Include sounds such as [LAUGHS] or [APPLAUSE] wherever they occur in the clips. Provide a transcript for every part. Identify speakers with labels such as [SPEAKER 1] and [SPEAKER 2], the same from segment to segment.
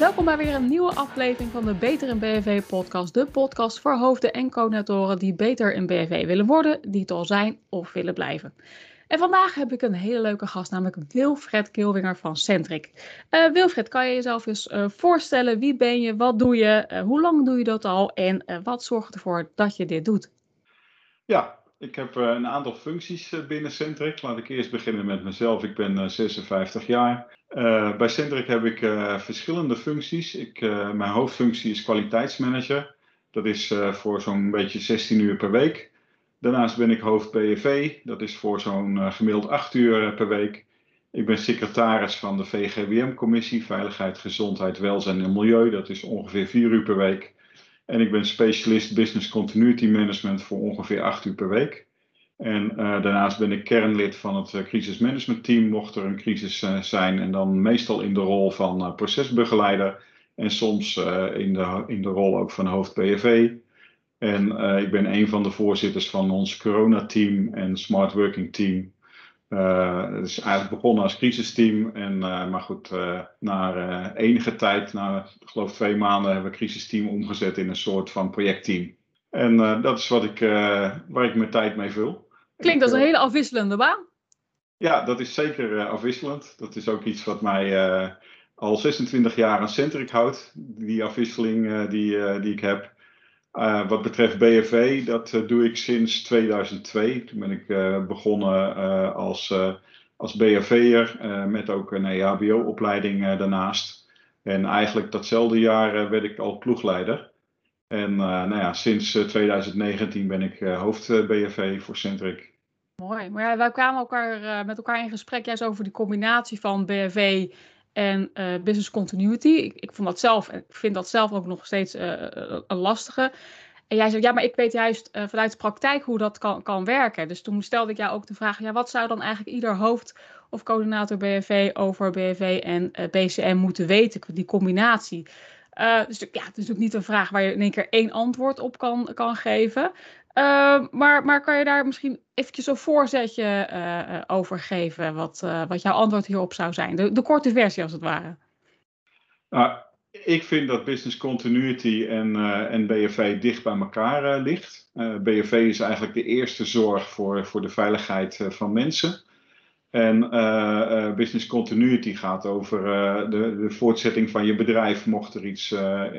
[SPEAKER 1] Welkom bij weer een nieuwe aflevering van de Beter in BV podcast. De podcast voor hoofden en coördinatoren die beter in BV willen worden, die het al zijn of willen blijven. En vandaag heb ik een hele leuke gast, namelijk Wilfred Kilwinger van Centric. Uh, Wilfred, kan je jezelf eens uh, voorstellen? Wie ben je? Wat doe je? Uh, hoe lang doe je dat al? En wat zorgt ervoor dat je dit doet?
[SPEAKER 2] Ja, ik heb een aantal functies binnen Centric. Laat ik eerst beginnen met mezelf. Ik ben 56 jaar. bij Centric heb ik verschillende functies. Ik, mijn hoofdfunctie is kwaliteitsmanager. Dat is voor zo'n beetje 16 uur per week. Daarnaast ben ik hoofd BFV, dat is voor zo'n gemiddeld 8 uur eh, per week. Ik ben secretaris van de VGWM-commissie Veiligheid, Gezondheid, Welzijn en Milieu, dat is ongeveer 4 uur per week. En ik ben specialist Business Continuity Management voor ongeveer 8 uur per week. En uh, daarnaast ben ik kernlid van het uh, crisismanagementteam, mocht er een crisis uh, zijn. En dan meestal in de rol van procesbegeleider. En soms in, de, in de rol ook van hoofd BFV. En ik ben een van de voorzitters van ons corona-team en smart working team. Uh, het is eigenlijk begonnen als crisisteam. En, uh, maar goed, na enige tijd, na ik geloof twee maanden, hebben we het crisisteam omgezet in een soort van projectteam. En dat is wat ik, waar ik mijn tijd mee vul.
[SPEAKER 1] Klinkt als een hele afwisselende baan.
[SPEAKER 2] Ja, dat is zeker afwisselend. Dat is ook iets wat mij al 26 jaar aan Centric houdt. Die afwisseling die, die ik heb. Uh, wat betreft BFV, dat uh, doe ik sinds 2002. Toen ben ik uh, begonnen als, als BFV'er met ook een EHBO-opleiding daarnaast. En eigenlijk datzelfde jaar werd ik al ploegleider. En nou ja, sinds 2019 ben ik hoofd BFV voor Centric.
[SPEAKER 1] Mooi, maar ja, wij kwamen elkaar, met elkaar in gesprek juist over die combinatie van BFV en uh, business continuity. Ik, ik vond dat zelf, ik vind dat zelf ook nog steeds uh, een lastige. En jij zei, ja, maar ik weet juist vanuit de praktijk hoe dat kan, kan werken. Dus toen stelde ik jou ook de vraag, ja, wat zou dan eigenlijk ieder hoofd of coördinator BFV over BFV en BCM moeten weten, die combinatie? dus ja, het is natuurlijk niet een vraag waar je in één keer één antwoord op kan, kan geven. Uh, maar, maar kan je daar misschien eventjes een voorzetje uh, over geven, wat, uh, wat jouw antwoord hierop zou zijn? De, de korte versie als het ware.
[SPEAKER 2] Nou, ik vind dat business continuity en, en BFV dicht bij elkaar ligt. BFV is eigenlijk de eerste zorg voor, voor de veiligheid van mensen. En business continuity gaat over de, de voortzetting van je bedrijf, mocht er iets,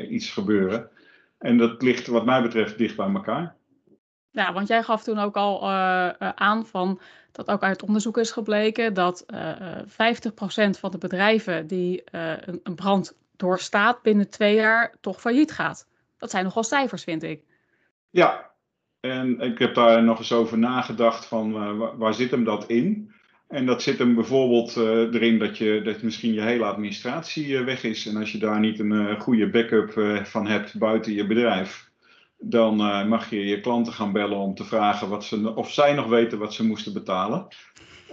[SPEAKER 2] iets gebeuren. En dat ligt wat mij betreft dicht bij elkaar.
[SPEAKER 1] Ja, want jij gaf toen ook al uh, aan van dat ook uit onderzoek is gebleken dat uh, 50% van de bedrijven die een, een, brand doorstaat binnen twee jaar toch failliet gaat. Dat zijn nogal cijfers, vind ik.
[SPEAKER 2] Ja, en ik heb daar nog eens over nagedacht van waar, waar zit hem dat in? En dat zit hem bijvoorbeeld erin dat, je, dat misschien je hele administratie weg is. En als je daar niet een goede backup van hebt buiten je bedrijf, dan uh, mag je je klanten gaan bellen om te vragen wat ze, of zij nog weten wat ze moesten betalen.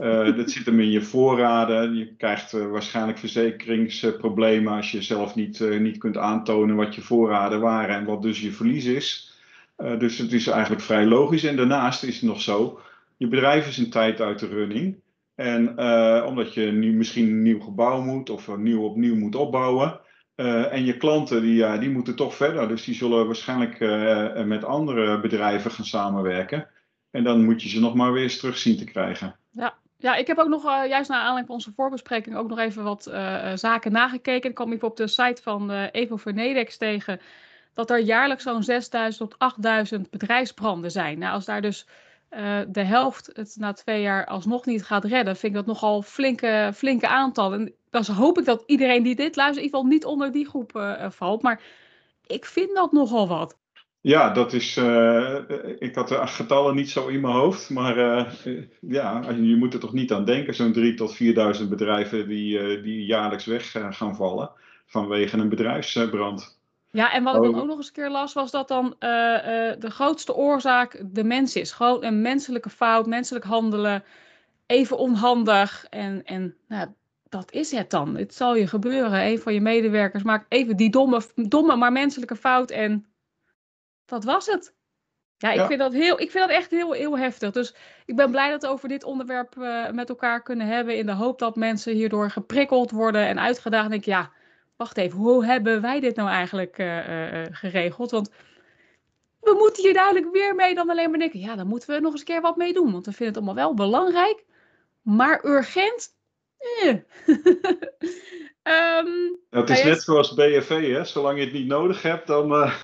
[SPEAKER 2] Uh, dat zit hem in je voorraden. Je krijgt uh, waarschijnlijk verzekeringsproblemen als je zelf niet, niet kunt aantonen wat je voorraden waren en wat dus je verlies is. dus het is eigenlijk vrij logisch. En daarnaast is het nog zo, je bedrijf is een tijd uit de running. En omdat je nu misschien een nieuw gebouw moet of nieuw opnieuw moet opbouwen, uh, en je klanten die, ja, die moeten toch verder. Dus die zullen waarschijnlijk uh, met andere bedrijven gaan samenwerken. En dan moet je ze nog maar weer eens terug zien te krijgen.
[SPEAKER 1] Ja, ja ik heb ook nog, uh, juist naar aanleiding van onze voorbespreking, ook nog even wat zaken nagekeken. Ik kwam even op de site van Evo Vernedex tegen dat er jaarlijks zo'n 6000 tot 8000 bedrijfsbranden zijn. Nou, als daar dus de helft het na twee jaar alsnog niet gaat redden, vind ik dat nogal flinke, flinke aantallen dan hoop ik dat iedereen die dit luistert, in ieder geval niet onder die groep uh, valt. Maar ik vind dat nogal wat.
[SPEAKER 2] Ja, dat is. Uh, ik had de getallen niet zo in mijn hoofd. Maar uh, ja, je moet er toch niet aan denken. Zo'n 3.000 tot 4.000 bedrijven die, die jaarlijks weg gaan vallen. vanwege een bedrijfsbrand.
[SPEAKER 1] Ja, en wat ik dan oh. ook nog eens een keer las, was dat dan de grootste oorzaak de mens is. Gewoon een menselijke fout, menselijk handelen, even onhandig. En, en nou, dat is het dan. Het zal je gebeuren. Een van je medewerkers maakt even die domme, domme maar menselijke fout en dat was het. Ja, ik, Vind, dat heel, ik vind dat echt heel, heel heftig. Dus ik ben blij dat we over dit onderwerp uh, met elkaar kunnen hebben. In de hoop dat mensen hierdoor geprikkeld worden en uitgedaagd. Denk ja, wacht even, hoe hebben wij dit nou eigenlijk geregeld? Want we moeten hier duidelijk weer mee dan alleen maar denken, ja, dan moeten we nog eens een keer wat mee doen. Want we vinden het allemaal wel belangrijk, maar urgent. Eh.
[SPEAKER 2] um, het is net zoals BFV, hè? zolang je het niet nodig hebt, dan. Uh...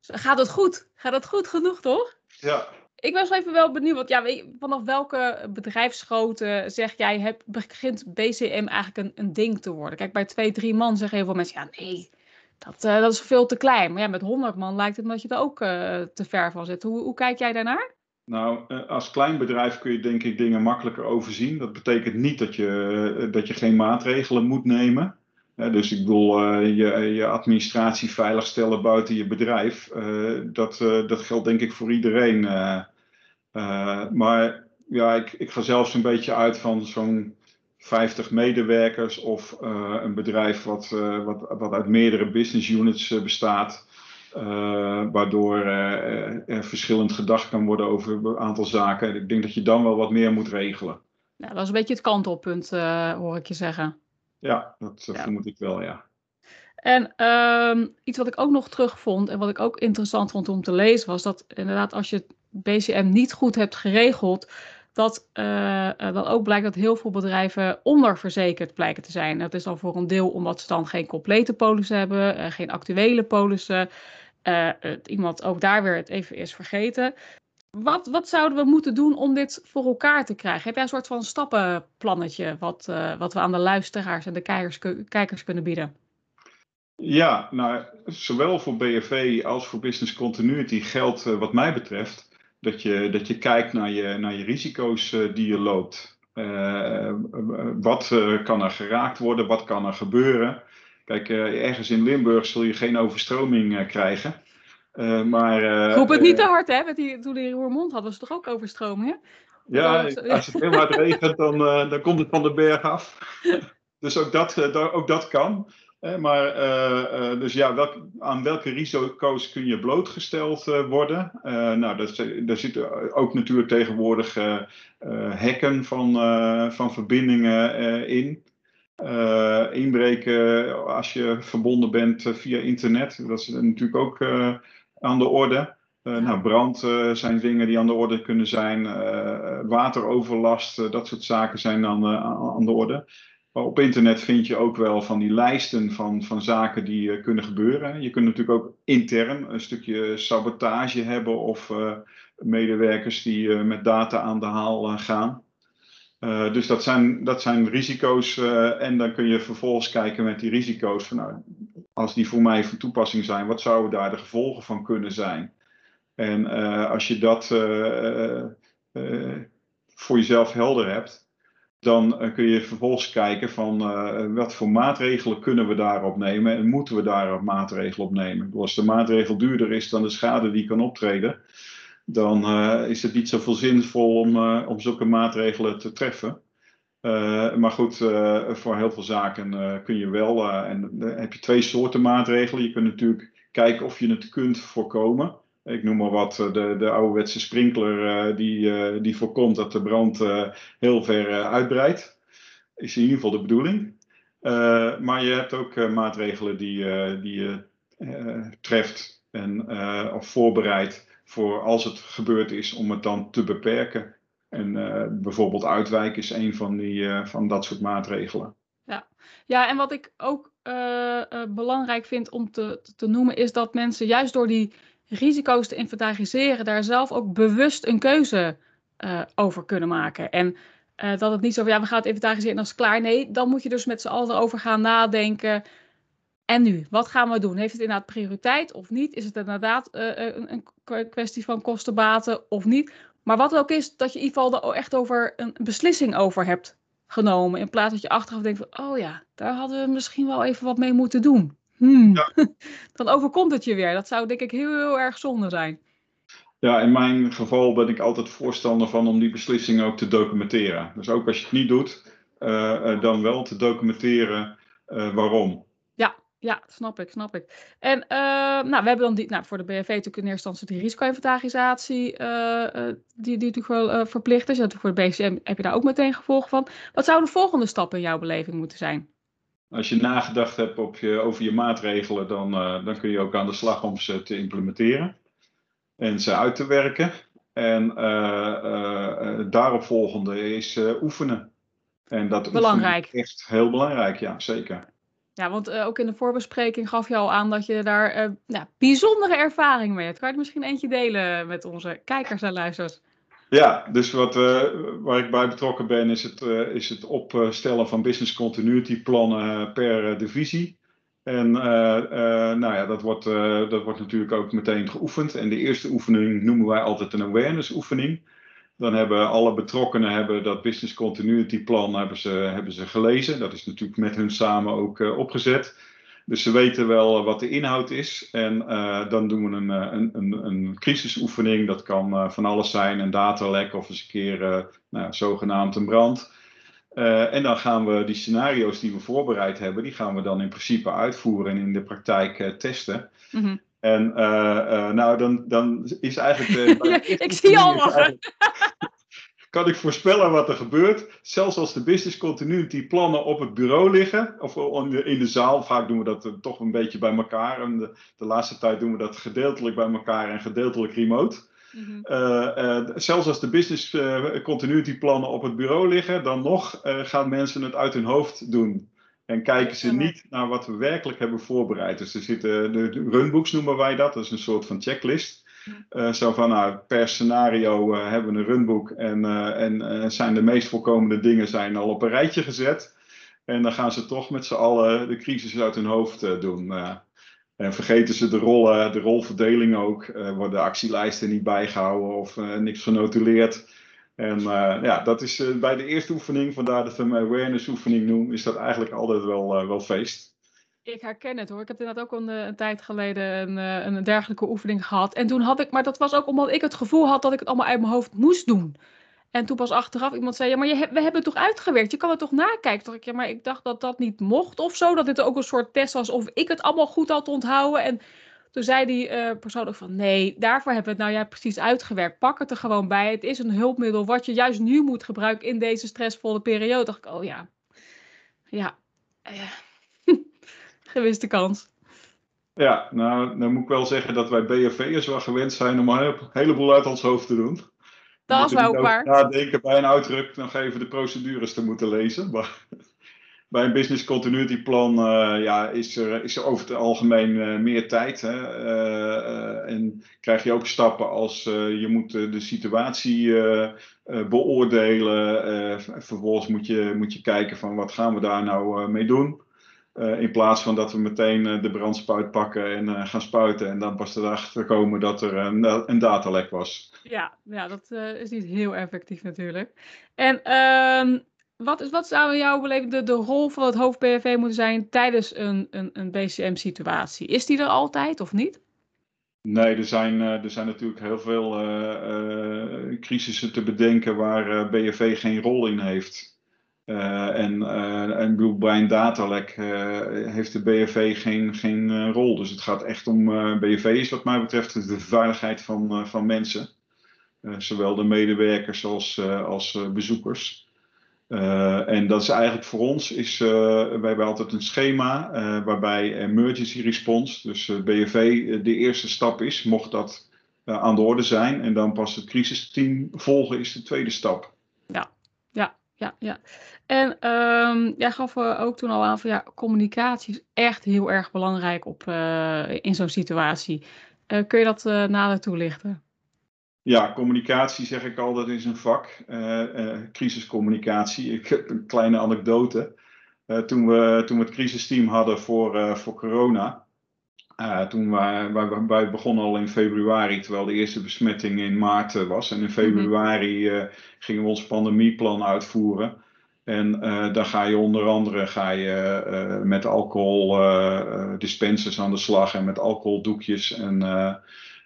[SPEAKER 1] Gaat het goed? Gaat het goed genoeg, toch?
[SPEAKER 2] Ja.
[SPEAKER 1] Ik was even wel benieuwd, want ja, vanaf welke bedrijfsgrootte zeg jij, heb, begint BCM eigenlijk een, een ding te worden? Kijk, bij twee, drie man zeggen heel veel mensen, ja nee, dat, uh, dat is veel te klein. Maar ja, met 100 man lijkt het dat je er ook uh, te ver van zit. Hoe, hoe kijk jij daarnaar?
[SPEAKER 2] Nou, eh, als klein bedrijf kun je denk ik dingen makkelijker overzien. Dat betekent niet dat je, dat je geen maatregelen moet nemen. dus ik bedoel, je, je administratie veiligstellen buiten je bedrijf. dat, dat geldt denk ik voor iedereen. maar ja, ik, ik ga zelfs een beetje uit van zo'n 50 medewerkers of een bedrijf wat, wat, wat uit meerdere business units uh, bestaat. waardoor er verschillend gedacht kan worden over een aantal zaken. Ik denk dat je dan wel wat meer moet regelen.
[SPEAKER 1] Ja, dat is een beetje het kantelpunt, hoor ik je zeggen.
[SPEAKER 2] Ja, dat ja. vermoed ik wel, ja.
[SPEAKER 1] En uh, iets wat ik ook nog terugvond en wat ik ook interessant vond om te lezen, was dat inderdaad als je BCM niet goed hebt geregeld, dat uh, dan ook blijkt dat heel veel bedrijven onderverzekerd blijken te zijn. Dat is dan voor een deel omdat ze dan geen complete polissen hebben, uh, geen actuele polissen. Uh, iemand ook daar weer het even is vergeten. Wat, wat zouden we moeten doen om dit voor elkaar te krijgen? Heb jij een soort van stappenplannetje wat, wat we aan de luisteraars en de kijkers, kunnen bieden?
[SPEAKER 2] Ja, nou, zowel voor BFV als voor Business Continuity geldt wat mij betreft dat je, dat je kijkt naar je, naar je risico's die je loopt. Wat kan er geraakt worden? Wat kan er gebeuren? Kijk, ergens in Limburg zul je geen overstroming krijgen. maar,
[SPEAKER 1] Roep het niet te hard, hè? Met die, toen die Roermond hadden, was het toch ook overstromingen?
[SPEAKER 2] Ja, als het heel hard regent, dan, dan komt het van de berg af. [LAUGHS] dus ook dat, ook dat kan maar, dus ja, welk, aan welke risico's kun je blootgesteld worden? nou, dat, daar zitten ook natuurlijk tegenwoordig hacken van, van verbindingen in. Inbreken als je verbonden bent via internet, dat is natuurlijk ook aan de orde. nou, brand zijn dingen die aan de orde kunnen zijn. wateroverlast, dat soort zaken zijn dan aan de orde. Maar op internet vind je ook wel van die lijsten van, van zaken die kunnen gebeuren. Je kunt natuurlijk ook intern een stukje sabotage hebben of medewerkers die met data aan de haal gaan. Dus dat zijn, dat zijn risico's en dan kun je vervolgens kijken met die risico's van nou, als die voor mij van toepassing zijn, wat zouden daar de gevolgen van kunnen zijn? En als je dat voor jezelf helder hebt, dan kun je vervolgens kijken van wat voor maatregelen kunnen we daarop nemen en moeten we daar maatregelen op nemen. Als de maatregel duurder is dan de schade die kan optreden, dan uh, is het niet zoveel zinvol om, om zulke maatregelen te treffen. maar goed, voor heel veel zaken kun je wel, en dan heb je twee soorten maatregelen. Je kunt natuurlijk kijken of je het kunt voorkomen. Ik noem maar wat, eh, de, de ouderwetse sprinkler die, die voorkomt dat de brand heel ver uitbreidt. Is in ieder geval de bedoeling. maar je hebt ook maatregelen die, die je treft en, of voorbereidt voor als het gebeurd is om het dan te beperken. En bijvoorbeeld uitwijken is een van, die, van dat soort maatregelen.
[SPEAKER 1] Ja. ja, en wat ik ook belangrijk vind om te, te noemen is dat mensen juist door die risico's te inventariseren, daar zelf ook bewust een keuze over kunnen maken. En dat het niet zo van, ja, we gaan het inventariseren en dan is klaar. Nee, dan moet je dus met z'n allen erover gaan nadenken. En nu, wat gaan we doen? Heeft het inderdaad prioriteit of niet? Is het inderdaad uh, een, een, kwestie van kostenbaten of niet? Maar wat ook is, dat je in ieder geval er echt over een beslissing over hebt genomen. In plaats dat je achteraf denkt van, oh ja, daar hadden we misschien wel even wat mee moeten doen hmm, ja. [LAUGHS] dan overkomt het je weer. Dat zou denk ik heel, heel erg zonde zijn.
[SPEAKER 2] Ja, in mijn geval ben ik altijd voorstander van om die beslissing ook te documenteren. Dus ook als je het niet doet, uh, dan wel te documenteren uh, waarom.
[SPEAKER 1] Ja, snap ik, snap ik. En uh, nou, we hebben dan die, nou, voor de BFV natuurlijk in eerste instantie die risico-inventarisatie, die, die natuurlijk wel verplicht is. En voor de BCM heb je daar ook meteen gevolgen van. Wat zou de volgende stap in jouw beleving moeten zijn?
[SPEAKER 2] Als je nagedacht hebt op je, over je maatregelen, dan, dan kun je ook aan de slag om ze te implementeren en ze uit te werken. En daarop volgende is oefenen. En dat
[SPEAKER 1] belangrijk.
[SPEAKER 2] is echt heel belangrijk, ja, zeker.
[SPEAKER 1] Ja, want uh, ook in de voorbespreking gaf je al aan dat je daar nou, bijzondere ervaring mee hebt. Kan je er misschien eentje delen met onze kijkers en luisteraars?
[SPEAKER 2] Ja, dus wat, uh, waar ik bij betrokken ben is het, is het opstellen van business continuity plannen per divisie. En nou ja, dat wordt, dat wordt natuurlijk ook meteen geoefend. En de eerste oefening noemen wij altijd een awareness oefening. Dan hebben alle betrokkenen hebben dat business continuity plan hebben ze, hebben ze gelezen. Dat is natuurlijk met hun samen ook uh, opgezet. Dus ze weten wel wat de inhoud is. En uh, dan doen we een, eh, een, een, een crisisoefening. Dat kan van alles zijn, een datalek of eens een keer nou, zogenaamd een brand. en dan gaan we die scenario's die we voorbereid hebben, die gaan we dan in principe uitvoeren en in de praktijk testen. Mm. En uh, nou, dan, dan is eigenlijk. [LAUGHS]
[SPEAKER 1] ja, ik zie al lachen. [LAUGHS]
[SPEAKER 2] Kan ik voorspellen wat er gebeurt? Zelfs als de business continuity plannen op het bureau liggen, of in de zaal, vaak doen we dat toch een beetje bij elkaar. En de, de laatste tijd doen we dat gedeeltelijk bij elkaar en gedeeltelijk remote. Mm -hmm. zelfs als de business continuity plannen op het bureau liggen, dan nog gaan mensen het uit hun hoofd doen. En kijken ze niet naar wat we werkelijk hebben voorbereid. Dus er zitten, de runbooks noemen wij dat, dat is een soort van checklist. Uh, zo van, nou, per scenario uh, hebben we een runbook en, uh, en zijn de meest voorkomende dingen zijn al op een rijtje gezet. En dan gaan ze toch met z'n allen de crisis uit hun hoofd doen. en vergeten ze de rollen, de rolverdeling ook, worden actielijsten niet bijgehouden of niks genotuleerd. En uh, ja, dat is uh, bij de eerste oefening, vandaar dat we hem awareness oefening noemen, is dat eigenlijk altijd wel, uh, wel feest.
[SPEAKER 1] Ik herken het hoor. Ik heb inderdaad ook een, een tijd geleden een, een, dergelijke oefening gehad. En toen had ik, maar dat was ook omdat ik het gevoel had dat ik het allemaal uit mijn hoofd moest doen. En toen pas achteraf iemand zei, ja, maar je, we hebben het toch uitgewerkt? Je kan het toch nakijken? Toen ik, ja, maar ik dacht dat dat niet mocht of zo. Dat dit ook een soort test was of ik het allemaal goed had onthouden. En toen zei die uh, persoon ook van nee, daarvoor hebben we het nou ja precies uitgewerkt. Pak het er gewoon bij. Het is een hulpmiddel wat je juist nu moet gebruiken in deze stressvolle periode. Dacht ik, oh ja, ja, [LAUGHS] uh, gewiste kans.
[SPEAKER 2] Ja, nou, dan moet ik wel zeggen dat wij BFV'ers wel gewend zijn om een heleboel uit ons hoofd te doen.
[SPEAKER 1] Dat is wel waar.
[SPEAKER 2] Nadenken bij een uitdruk nog even de procedures te moeten lezen. Maar bij een business continuity plan uh, ja, is, er, is er over het algemeen uh, meer tijd. Hè? Uh, en krijg je ook stappen als je moet de situatie beoordelen. vervolgens moet je, moet je kijken van wat gaan we daar nou mee doen. in plaats van dat we meteen de brandspuit pakken en gaan spuiten. En dan pas erachter komen dat er een, een datalek was.
[SPEAKER 1] Ja, ja dat is niet heel effectief natuurlijk. En ehm, wat, is, wat zou jouw beleving de, de rol van het hoofd BFV moeten zijn tijdens een, een, een BCM-situatie? Is die er altijd of niet?
[SPEAKER 2] Nee, er zijn, eh, er zijn natuurlijk heel veel uh, crisissen te bedenken waar BFV geen rol in heeft. en en bedoel, bij een datalek heeft de BFV geen, geen rol. Dus het gaat echt om, BFV is wat mij betreft de veiligheid van, van mensen. zowel de medewerkers als, als bezoekers. Uh, en dat is eigenlijk voor ons, is, uh, wij hebben altijd een schema uh, waarbij emergency response, dus BFV, de eerste stap is, mocht dat aan de orde zijn. En dan pas het crisisteam volgen is de tweede stap.
[SPEAKER 1] Ja, ja, ja, ja. En um, jij gaf ook toen al aan van ja, communicatie is echt heel erg belangrijk op, in zo'n situatie. kun je dat nader toelichten?
[SPEAKER 2] Ja, communicatie zeg ik al, dat is een vak. Uh, uh, crisiscommunicatie. Ik heb een kleine anekdote. Uh, toen, we, toen we het crisisteam hadden voor, voor corona. toen wij, wij, wij, begonnen al in februari, terwijl de eerste besmetting in maart was. En in mhm. februari gingen we ons pandemieplan uitvoeren. En dan ga je onder andere ga je, met alcohol dispensers aan de slag en met alcoholdoekjes en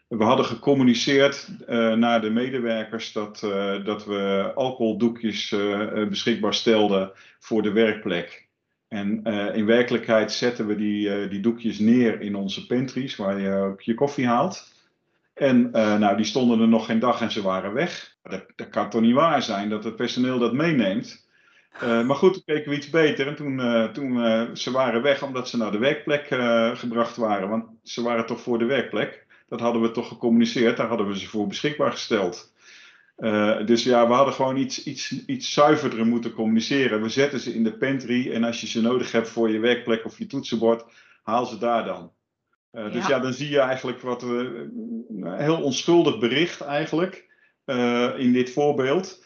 [SPEAKER 2] we hadden gecommuniceerd uh, naar de medewerkers dat, uh, dat we alcoholdoekjes uh, beschikbaar stelden voor de werkplek. En in werkelijkheid zetten we die, die doekjes neer in onze pantries, waar je ook je koffie haalt. En nou, die stonden er nog geen dag en ze waren weg. Dat, dat kan toch niet waar zijn dat het personeel dat meeneemt. maar goed, toen keken we iets beter. En toen, toen ze waren weg omdat ze naar de werkplek gebracht waren. Want ze waren toch voor de werkplek. Dat hadden we toch gecommuniceerd. Daar hadden we ze voor beschikbaar gesteld. dus ja, we hadden gewoon iets, iets, iets zuiverder moeten communiceren. We zetten ze in de pantry en als je ze nodig hebt voor je werkplek of je toetsenbord, haal ze daar dan. Uh, dus ja. dan zie je eigenlijk wat een heel onschuldig bericht eigenlijk uh, in dit voorbeeld.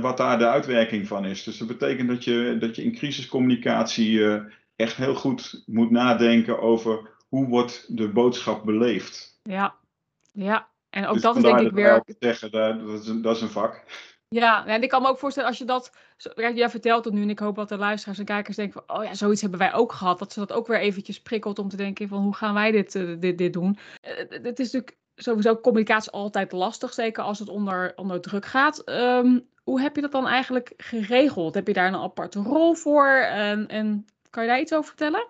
[SPEAKER 2] Wat daar de uitwerking van is. Dus dat betekent dat je, dat je in crisiscommunicatie echt heel goed moet nadenken over hoe wordt de boodschap beleefd.
[SPEAKER 1] Ja, ja. En ook
[SPEAKER 2] dus
[SPEAKER 1] dat is denk ik weer.
[SPEAKER 2] Zeggen, dat, is een, dat is een vak.
[SPEAKER 1] Ja, en ik kan me ook voorstellen als je dat. Jij vertelt het nu en ik hoop dat de luisteraars en kijkers denken van. Oh ja, zoiets hebben wij ook gehad. Dat ze dat ook weer eventjes prikkelt om te denken van hoe gaan wij dit, uh, dit, dit doen. Uh, het is natuurlijk sowieso communicatie altijd lastig, zeker als het onder, onder druk gaat. Um, hoe heb je dat dan eigenlijk geregeld? Heb je daar een aparte rol voor? En, en kan je daar iets over vertellen?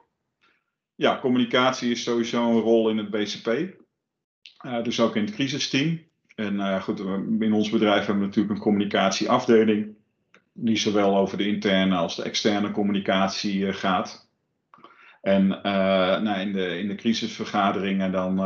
[SPEAKER 2] Ja, communicatie is sowieso een rol in het BCP. Uh, dus ook in het crisisteam. En uh, goed, in ons bedrijf hebben we natuurlijk een communicatieafdeling. Die zowel over de interne als de externe communicatie uh, gaat. En nou, in, de, in de crisisvergaderingen dan,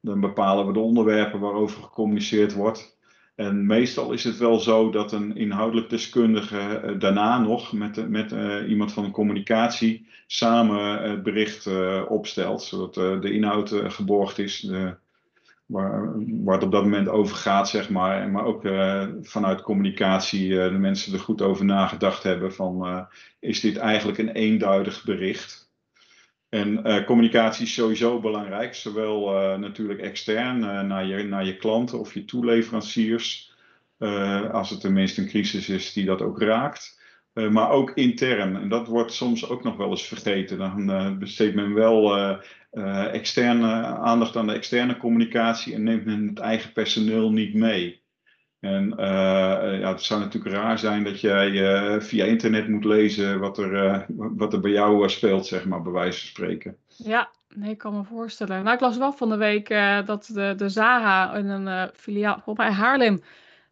[SPEAKER 2] dan bepalen we de onderwerpen waarover gecommuniceerd wordt. En meestal is het wel zo dat een inhoudelijk deskundige daarna nog met, met iemand van de communicatie samen het bericht opstelt. Zodat de inhoud geborgd is, de, waar, waar het op dat moment over gaat, zeg maar. Maar ook uh, vanuit communicatie uh, de mensen er goed over nagedacht hebben van uh, is dit eigenlijk een eenduidig bericht? En communicatie is sowieso belangrijk, zowel natuurlijk extern naar, je, naar je klanten of je toeleveranciers, als het tenminste een crisis is die dat ook raakt. Maar ook intern. En dat wordt soms ook nog wel eens vergeten. Dan besteedt men wel uh, externe aandacht aan de externe communicatie en neemt men het eigen personeel niet mee. En uh, ja, het zou natuurlijk raar zijn dat jij uh, via internet moet lezen wat er, wat er bij jou speelt, zeg maar, bij wijze van spreken.
[SPEAKER 1] Ja, nee, ik kan me voorstellen. Nou, ik las wel van de week dat de, de Zara in een filiaal, volgens Haarlem,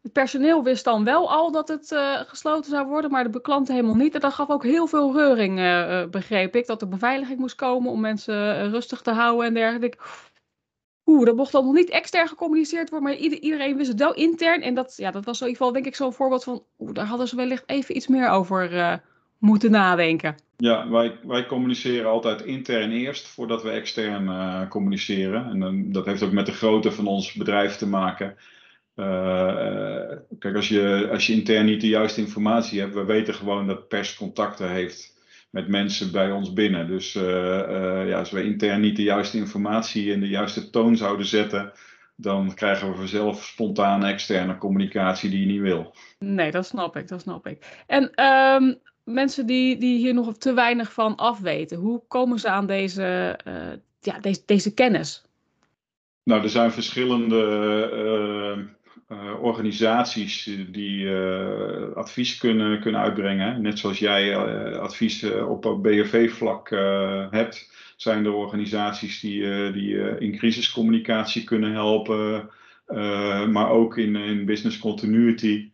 [SPEAKER 1] het personeel wist dan wel al dat het uh, gesloten zou worden, maar de klanten helemaal niet. En dat gaf ook heel veel reuring, uh, begreep ik. Dat er beveiliging moest komen om mensen rustig te houden en dergelijke. Oeh, dat mocht dan nog niet extern gecommuniceerd worden, maar ieder, iedereen wist het wel intern. En dat, ja, dat was in ieder geval denk ik zo'n voorbeeld van, oeh, daar hadden ze wellicht even iets meer over moeten nadenken.
[SPEAKER 2] Ja, wij, wij communiceren altijd intern eerst voordat we extern communiceren. En dat heeft ook met de grootte van ons bedrijf te maken. Uh, kijk, als je, als je intern niet de juiste informatie hebt, we weten gewoon dat pers contacten heeft met mensen bij ons binnen. Dus uh, uh, ja, als we intern niet de juiste informatie in de juiste toon zouden zetten, dan krijgen we vanzelf spontane externe communicatie die je niet wil.
[SPEAKER 1] Nee, dat snap ik, dat snap ik. En um, mensen die, die hier nog te weinig van afweten, hoe komen ze aan deze, ja, deze, deze kennis?
[SPEAKER 2] Nou, er zijn verschillende uh, organisaties die uh, advies kunnen, kunnen uitbrengen. Net zoals jij advies op BFV-vlak hebt, zijn er organisaties die, die in crisiscommunicatie kunnen helpen, maar ook in, in business continuity.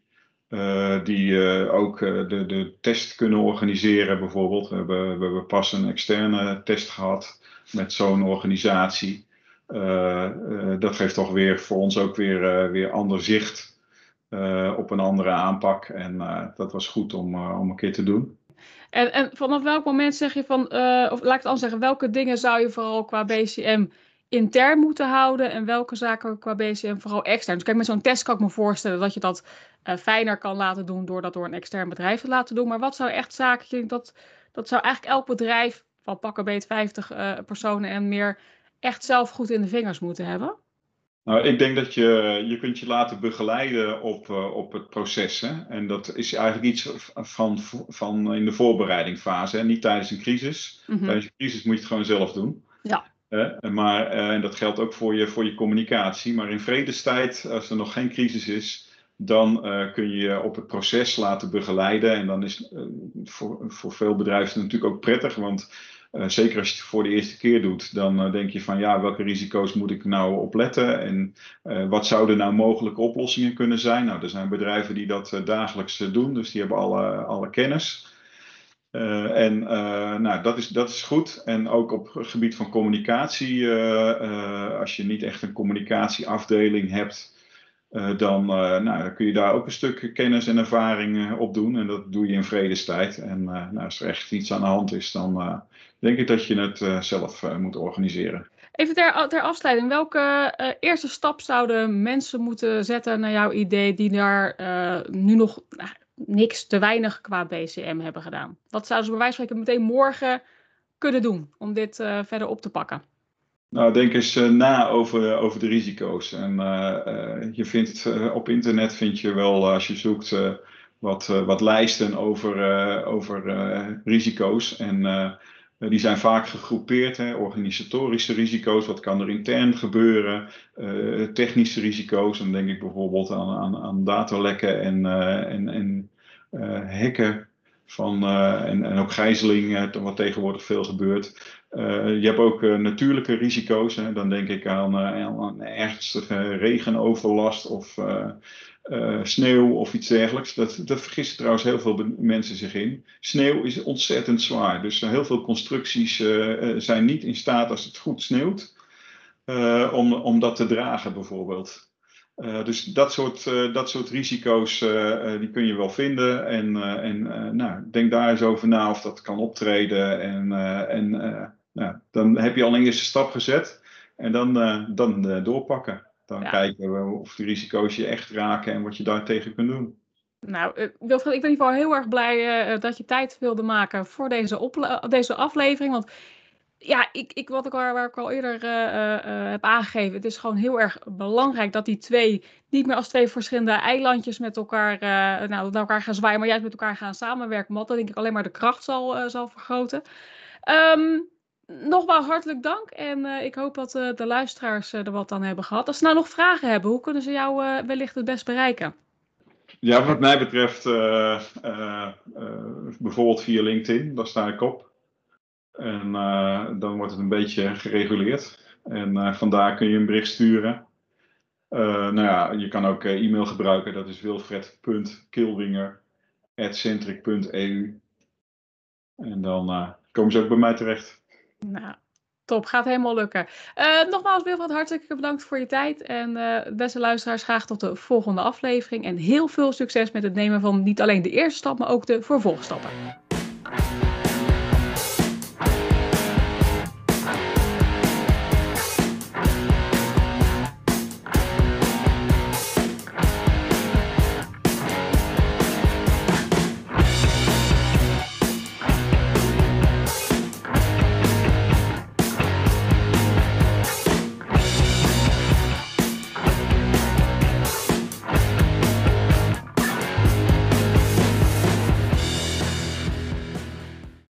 [SPEAKER 2] die ook de, de test kunnen organiseren, bijvoorbeeld. We hebben, we hebben pas een externe test gehad met zo'n organisatie. Uh, uh, dat geeft toch weer voor ons ook weer, uh, weer ander zicht op een andere aanpak. En dat was goed om, om een keer te doen.
[SPEAKER 1] En, en vanaf welk moment zeg je van, of laat ik het anders zeggen, welke dingen zou je vooral qua BCM intern moeten houden en welke zaken qua BCM vooral extern? Dus kijk, met zo'n test kan ik me voorstellen dat je dat fijner kan laten doen door dat door een extern bedrijf te laten doen. Maar wat zou echt zaken, dat, dat zou eigenlijk elk bedrijf van pakken beet 50 personen en meer echt zelf goed in de vingers moeten hebben?
[SPEAKER 2] Nou, ik denk dat je je kunt je laten begeleiden op, uh, op het proces. Hè? En dat is eigenlijk iets van, van in de voorbereidingfase. Hè? Niet tijdens een crisis. Mm -hmm. Tijdens een crisis moet je het gewoon zelf doen.
[SPEAKER 1] Ja.
[SPEAKER 2] Uh, maar, uh, en dat geldt ook voor je, voor je communicatie. Maar in vredestijd, als er nog geen crisis is, dan kun je je op het proces laten begeleiden. En dan is voor, voor veel bedrijven natuurlijk ook prettig, want uh, zeker als je het voor de eerste keer doet, dan uh, denk je van ja, welke risico's moet ik nou opletten en uh, wat zouden nou mogelijke oplossingen kunnen zijn? Nou, er zijn bedrijven die dat dagelijks doen, dus die hebben alle, alle kennis. en nou, dat, is, dat is goed. En ook op het gebied van communicatie, als je niet echt een communicatieafdeling hebt, dan, nou, kun je daar ook een stuk kennis en ervaring op doen. En dat doe je in vredestijd. En nou, als er echt iets aan de hand is, dan denk ik dat je het uh, zelf uh, moet organiseren.
[SPEAKER 1] Even ter, ter afsluiting, welke uh, eerste stap zouden mensen moeten zetten naar jouw idee die daar nu nog nou, niks te weinig qua BCM hebben gedaan? Wat zouden ze bij wijze van spreken meteen morgen kunnen doen om dit verder op te pakken?
[SPEAKER 2] Nou, denk eens na over, over de risico's. En je vindt op internet vind je wel, als je zoekt, wat, wat lijsten over, over risico's. En eh, die zijn vaak gegroepeerd, hè, organisatorische risico's, wat kan er intern gebeuren, uh, technische risico's, dan denk ik bijvoorbeeld aan, aan, aan datalekken en, uh, en, en hacken van, en, en ook gijzeling, wat tegenwoordig veel gebeurt. Je hebt ook natuurlijke risico's, hè, dan denk ik aan, aan ernstige regenoverlast of sneeuw of iets dergelijks. Dat, dat vergissen trouwens heel veel mensen zich in. Sneeuw is ontzettend zwaar. Dus heel veel constructies zijn niet in staat als het goed sneeuwt. Om, om dat te dragen bijvoorbeeld. dus dat soort, dat soort risico's die kun je wel vinden. En, en nou, denk daar eens over na of dat kan optreden. En, en nou, dan heb je al een eerste stap gezet. En dan, dan doorpakken. Dan kijken we of die risico's je echt raken en wat je daartegen kunt doen.
[SPEAKER 1] Nou, uh, Wilfried, ik ben in ieder geval heel erg blij uh, dat je tijd wilde maken voor deze, deze aflevering. Want ja, ik, ik, wat ik al, waar ik al eerder uh, heb aangegeven, het is gewoon heel erg belangrijk dat die twee niet meer als twee verschillende eilandjes met elkaar, nou, met elkaar gaan zwaaien, maar juist met elkaar gaan samenwerken. Want dat denk ik alleen maar de kracht zal, zal vergroten. Um, nogmaals hartelijk dank en uh, ik hoop dat uh, de luisteraars uh, er wat aan hebben gehad. Als ze nou nog vragen hebben, hoe kunnen ze jou wellicht het best bereiken?
[SPEAKER 2] Ja, wat mij betreft bijvoorbeeld via LinkedIn, daar sta ik op. En dan wordt het een beetje gereguleerd. En vandaar kun je een bericht sturen. nou ja, je kan ook e-mail gebruiken, dat is wilfred.kilwinger.centric.eu. En dan komen ze ook bij mij terecht.
[SPEAKER 1] Nou, top. Gaat helemaal lukken. Uh, nogmaals, Wilfred, hartelijk bedankt voor je tijd. En uh, beste luisteraars, graag tot de volgende aflevering. En heel veel succes met het nemen van niet alleen de eerste stap, maar ook de vervolgstappen.